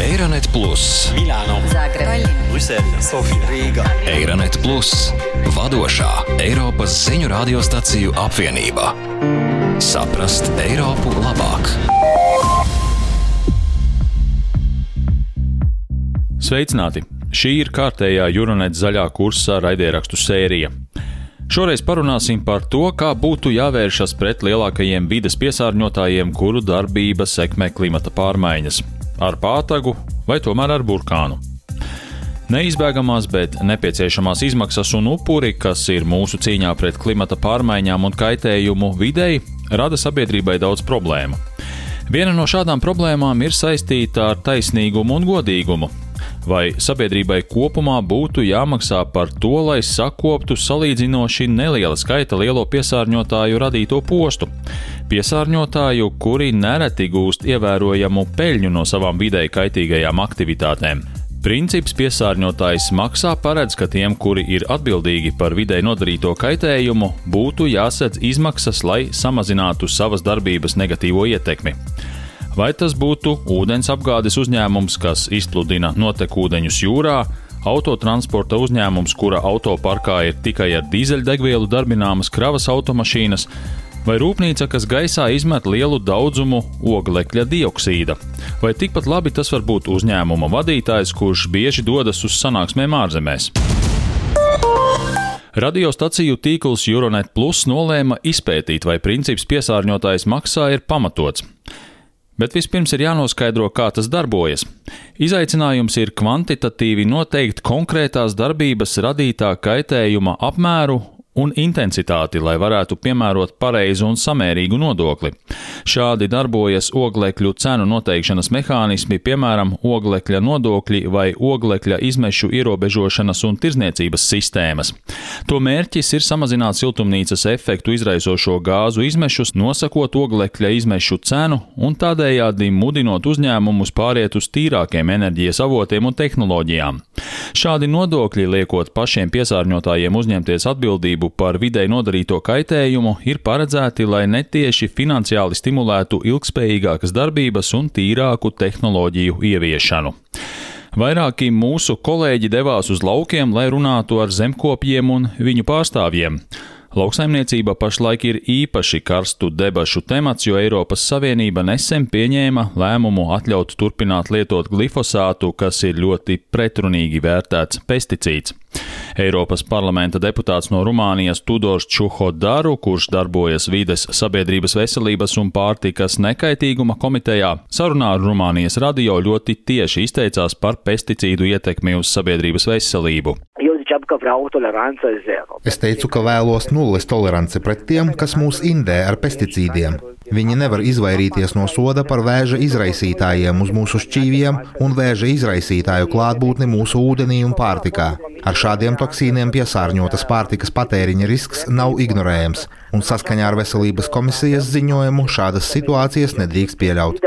Eironet Plus, Milāno, Zagreb, Brisele, Sofija, Rīga. Eironet Plus, vadošā Eiropas ziņu radiostaciju apvienība. Saprast Eiropu labāk! Sveicināti! Šī ir kārtējā Juronet zaļā kursā raidierakstu sērija. Šoreiz parunāsim par to, kā būtu jāvēršas pret lielākajiem vides piesārņotājiem, kuru darbība sekmē klimata pārmaiņas - ar pātagu vai tomēr ar burkānu. Neizbēgamās, bet nepieciešamās izmaksas un upuri, kas ir mūsu cīņā pret klimata pārmaiņām un kaitējumu videi, rada sabiedrībai daudz problēmu. Viena no šādām problēmām ir saistīta ar taisnīgumu un godīgumu, vai sabiedrībai kopumā būtu jāmaksā par to, lai sakoptu salīdzinoši neliela skaita lielo piesārņotāju radīto postu. Piesārņotāju, kuri nereti gūst ievērojamu peļņu no savām videi kaitīgajām aktivitātēm. Princips piesārņotājs maksā paredz, ka tiem, kuri ir atbildīgi par videi nodarīto kaitējumu, būtu jāsedz izmaksas, lai samazinātu savas darbības negatīvo ietekmi. Vai tas būtu ūdens apgādes uzņēmums, kas izpludina notekūdeņus jūrā, autotransporta uzņēmums, kura autoparkā ir tikai ar dīzeļdegvielu darbināmas kravas automašīnas, vai rūpnīca, kas gaisā izmet lielu daudzumu oglekļa dioksīda, vai tikpat labi tas var būt uzņēmuma vadītājs, kurš bieži dodas uz sanāksmēm ārzemēs. Radiostaciju tīkls Euronet Plus nolēma izpētīt, vai princips piesārņotājs maksā ir pamatots. Bet vispirms ir jānoskaidro, kā tas darbojas. Izaicinājums ir kvantitatīvi noteikt konkrētās darbības radītā kaitējuma apmēru un intensitāti, lai varētu piemērot pareizu un samērīgu nodokli. Šādi darbojas oglekļu cenu noteikšanas mehānismi, piemēram, oglekļa nodokļi vai oglekļa izmešu ierobežošanas un tirzniecības sistēmas. To mērķis ir samazināt siltumnīcas efektu izraisošo gāzu izmešus, nosakot oglekļa izmešu cenu un tādējādi mudinot uzņēmumus pāriet uz tīrākiem enerģijas avotiem un tehnoloģijām. Šādi nodokļi liekot pašiem piesārņotājiem uzņemties atbildību par videi nodarīto kaitējumu, ir paredzēti, lai netieši finansiāli stimulētu ilgspējīgākas darbības un tīrāku tehnoloģiju ieviešanu. Vairāki mūsu kolēģi devās uz laukiem, lai runātu ar zemkopjiem un viņu pārstāvjiem. Lauksaimniecība pašlaik ir īpaši karstu debašu temats, jo Eiropas Savienība nesen pieņēma lēmumu atļaut turpināt lietot glifosātu, kas ir ļoti pretrunīgi vērtēts pesticīds. Eiropas parlamenta deputāts no Rumānijas Tudors Čuhodaru, kurš darbojas vides, sabiedrības veselības un pārtikas nekaitīguma komitejā, sarunā ar Rumānijas radio ļoti tieši izteicās par pesticīdu ietekmi uz sabiedrības veselību. Es teicu, ka vēlos nulles toleranci pret tiem, kas mūs indē ar pesticīdiem. Viņi nevar izvairīties no soda par vēža izraisītājiem uz mūsu šķīviem un vēža izraisītāju klātbūtni mūsu ūdenī un pārtikā. Ar šādiem toksīniem piesārņotas pārtikas patēriņa risks nav ignorējams, un saskaņā ar Veselības komisijas ziņojumu šādas situācijas nedrīkst pieļaut.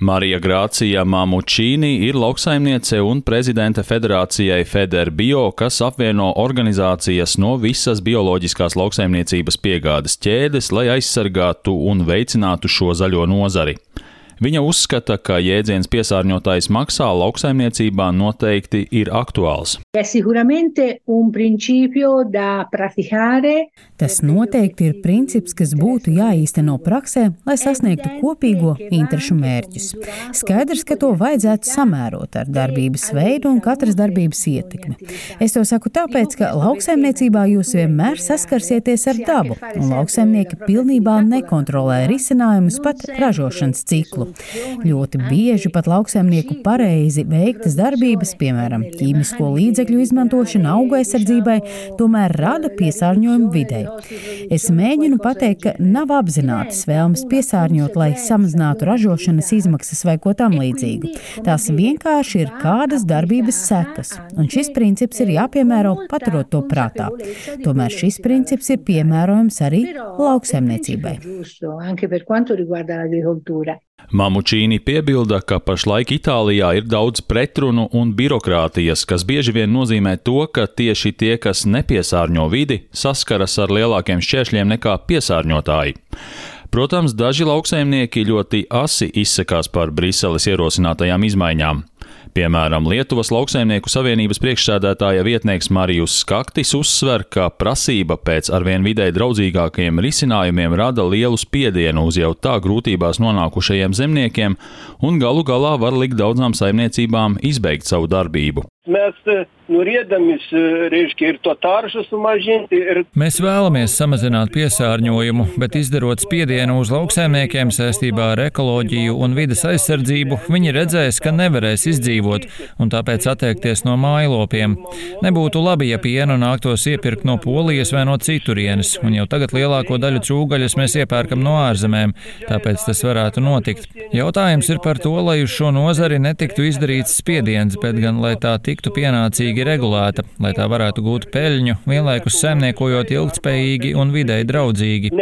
Marija Grācija Mamučīni ir lauksaimniece un prezidente federācijai Federbio, kas apvieno organizācijas no visas bioloģiskās lauksaimniecības piegādes ķēdes, lai aizsargātu un veicinātu šo zaļo nozari. Viņa uzskata, ka jēdziens piesārņotājs maksā lauksaimniecībā noteikti ir aktuāls. Tas noteikti ir princips, kas būtu jāīsteno praksē, lai sasniegtu kopīgo interešu mērķus. Skaidrs, ka to vajadzētu samērot ar darbības veidu un katras darbības ietekmi. Es to saku tāpēc, ka lauksaimniecībā jūs vienmēr saskarsieties ar dabu, un lauksaimnieki pilnībā nekontrolē risinājumus pat ražošanas ciklu. Ļoti bieži pat lauksaimnieku pareizi veiktas darbības, piemēram, ķīmisko līdzekļu izmantošana auga aizsardzībai, tomēr rada piesārņojumu videi. Es mēģinu pateikt, ka nav apzinātas vēlmes piesārņot, lai samazinātu ražošanas izmaksas vai ko tam līdzīgu. Tās vienkārši ir kādas darbības sekas, un šis princips ir jāpiemēro paturot to prātā. Tomēr šis princips ir piemērojams arī lauksaimniecībai. Mamučīni piebilda, ka pašlaik Itālijā ir daudz pretrunu un birokrātijas, kas bieži vien nozīmē to, ka tieši tie, kas nepiesārņo vidi, saskaras ar lielākiem šķēršļiem nekā piesārņotāji. Protams, daži lauksaimnieki ļoti asi izsakās par Briseles ierosinātajām izmaiņām. Piemēram, Lietuvas lauksaimnieku savienības priekšsēdētāja vietnieks Marijus Skaktis uzsver, ka prasība pēc arvien vidē draudzīgākiem risinājumiem rada lielu spiedienu uz jau tā grūtībās nonākušajiem zemniekiem un galu galā var likt daudzām saimniecībām izbeigt savu darbību. Mēs noriedamies, reiškia, ir to tāržu sumažinti. Ir... Mēs vēlamies samazināt piesārņojumu, bet izdarot spiedienu uz lauksēmniekiem saistībā ar ekoloģiju un vidas aizsardzību, viņi redzēs, ka nevarēs izdzīvot un tāpēc atteikties no mājlopiem. Nebūtu labi, ja pienu nāktos iepirkt no Polijas vai no citurienes, un jau tagad lielāko daļu cūgaļas mēs iepērkam no ārzemēm, tāpēc tas varētu notikt. Jautājums ir par to, lai uz šo nozari netiktu izdarīts spiediens, bet gan lai tā tiktu pienācīgi regulēta, lai tā varētu gūt peļņu, vienlaikus saimniekojot ilgspējīgi un videi draudzīgi.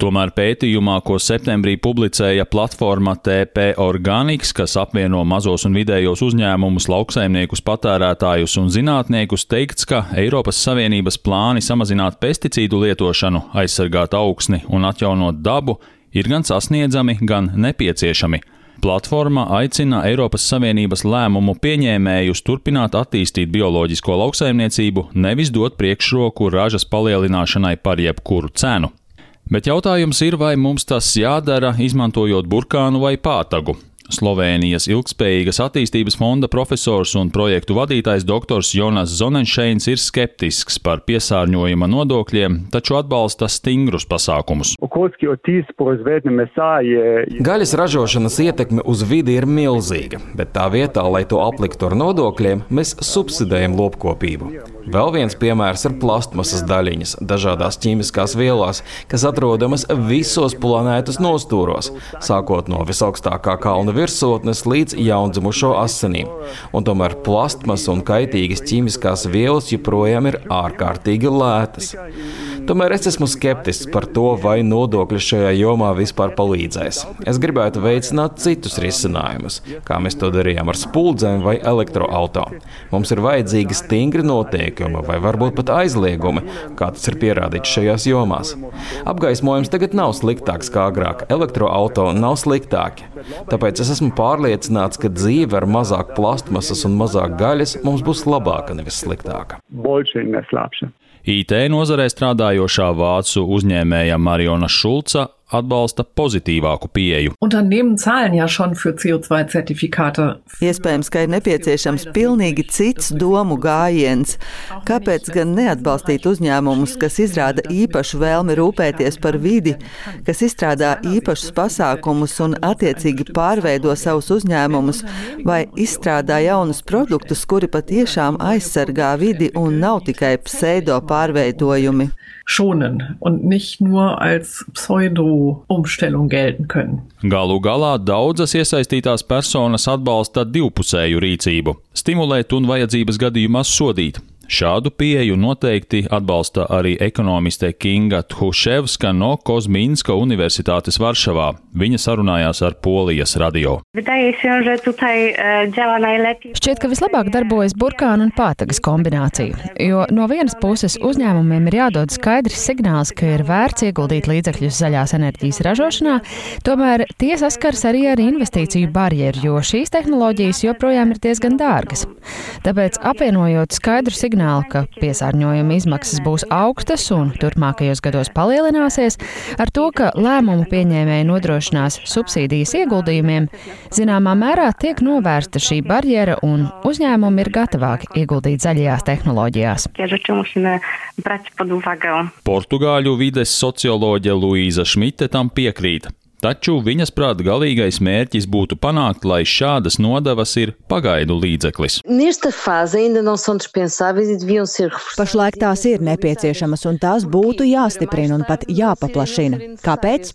Tomēr pētījumā, ko septembrī publicēja platforma TP Organics, kas apvieno mazos un vidējos uzņēmumus, lauksaimniekus, patērētājus un zinātniekus, teikts, ka Eiropas Savienības plāni samazināt pesticīdu lietošanu, aizsargāt augsni un atjaunot dabu ir gan sasniedzami, gan nepieciešami. Platforma aicina Eiropas Savienības lēmumu pieņēmējus turpināt attīstīt bioloģisko lauksaimniecību, nevis dot priekšroku ražas palielināšanai par jebkuru cenu. Bet jautājums ir, vai mums tas jādara, izmantojot burkānu vai pātagu. Slovēnijas ilgspējīgas attīstības fonda profesors un projektu vadītājs dr. Jonas Zonenšeins ir skeptisks par piesārņojuma nodokļiem, taču atbalsta stingrus pasākumus. Gaļas ražošanas ietekme uz vidi ir milzīga, bet tā vietā, lai to apliktu ar nodokļiem, mēs subsidējam lopkopību. Vēl viens piemērs ir plastmasas daļiņas dažādās ķīmiskās vielās, kas atrodamas visos planētas nostūros, sākot no visaugstākā kalna virsotnes līdz jaundzimušo asinīm. Un tomēr plastmas un kaitīgas ķīmiskās vielas joprojām ir ārkārtīgi lētas. Tomēr es esmu skeptisks par to, vai nodokļi šajā jomā vispār palīdzēs. Es gribētu veicināt citus risinājumus, kā mēs to darījām ar spuldzēm vai elektroautoriem. Mums ir vajadzīgi stingri noteikumi vai varbūt pat aizliegumi, kā tas ir pierādīts šajās jomās. Apgaismojums tagad nav sliktāks kā agrāk, elektroautori nav sliktāki. Tāpēc es esmu pārliecināts, ka dzīve ar mazāk plastmasas un mazāk gaļas mums būs labāka, nevis sliktāka. IT nozarē strādājošā vācu uzņēmēja Mariona Šulca atbalsta pozitīvāku pieeju. Iespējams, ka ir nepieciešams pilnīgi cits domu gājiens. Kāpēc gan neatbalstīt uzņēmumus, kas izrāda īpašu vēlmi rūpēties par vidi, kas izstrādā īpašus pasākumus un attiecīgi pārveido savus uzņēmumus vai izstrādā jaunus produktus, kuri patiešām aizsargā vidi un nav tikai pseido pārveidojumi? schonen und nicht nur als Pseudo-Umstellung gelten können. Galu galā daudzas iesaistītās personas atbalsta divpusēju rīcību - stimulēt un vajadzības gadījumā sodīt. Šādu pieeju noteikti atbalsta arī ekonomiste Kinga Thuševska no Kozmīnska Universitātes Varšavā. Viņa sarunājās ar Polijas radio. E, Šķiet, ka vislabāk darbojas burkānu un pātagas kombinācija, jo no vienas puses uzņēmumiem ir jādod skaidrs signāls, ka ir vērts ieguldīt līdzekļus zaļās enerģijas ražošanā, tomēr tie saskars arī ar investīciju barjeru, jo šīs tehnoloģijas joprojām ir diezgan dārgas. Tāpēc apvienojot skaidru signālu, signāli, ka piesārņojuma izmaksas būs augstas un turpmākajos gados palielināsies, ar to, ka lēmumu pieņēmēji nodrošinās subsīdijas ieguldījumiem, zināmā mērā tiek novērsta šī barjera un uzņēmumi ir gatavāki ieguldīt zaļajās tehnoloģijās. Portugāļu vides socioloģe Luīza Šmite tam piekrīt. Taču viņas prāt galīgais mērķis būtu panākt, lai šādas nodevas ir pagaidu līdzeklis. Pašlaik tās ir nepieciešamas un tās būtu jāstiprina un pat jāpaplašina. Kāpēc?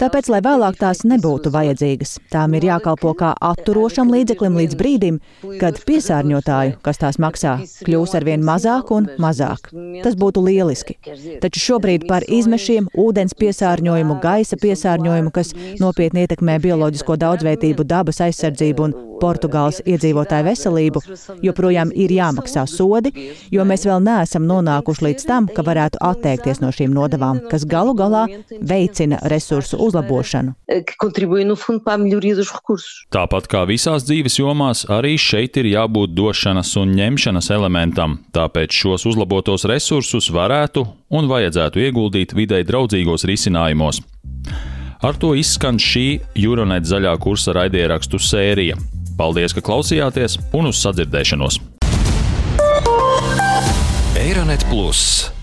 Tāpēc, lai vēlāk tās nebūtu vajadzīgas. Tām ir jākalpo kā atturošam līdzeklim līdz brīdim, kad piesārņotāju, kas tās maksā, kļūs arvien mazāk un mazāk. Tas būtu lieliski. Taču šobrīd par izmešiem, ūdens piesārņojumu, gaisa piesārņojumu, kas nopietni ietekmē bioloģisko daudzveidību, dabas aizsardzību un Portugāles iedzīvotāju veselību, joprojām ir jāmaksā sodi, jo mēs vēl neesam nonākuši līdz tam, ka varētu atteikties no šīm nodevām, kas galu galā veicina resursu uzlabošanu. Tāpat kā visās dzīves jomās, arī šeit ir jābūt došanas un ņemšanas elementam, tāpēc šos uzlabotos resursus varētu un vajadzētu ieguldīt videi draudzīgos risinājumos. Ar to izskan šī Euronet zaļā kursa raidierakstu sērija. Paldies, ka klausījāties un uz sadzirdēšanos! Eironet Plus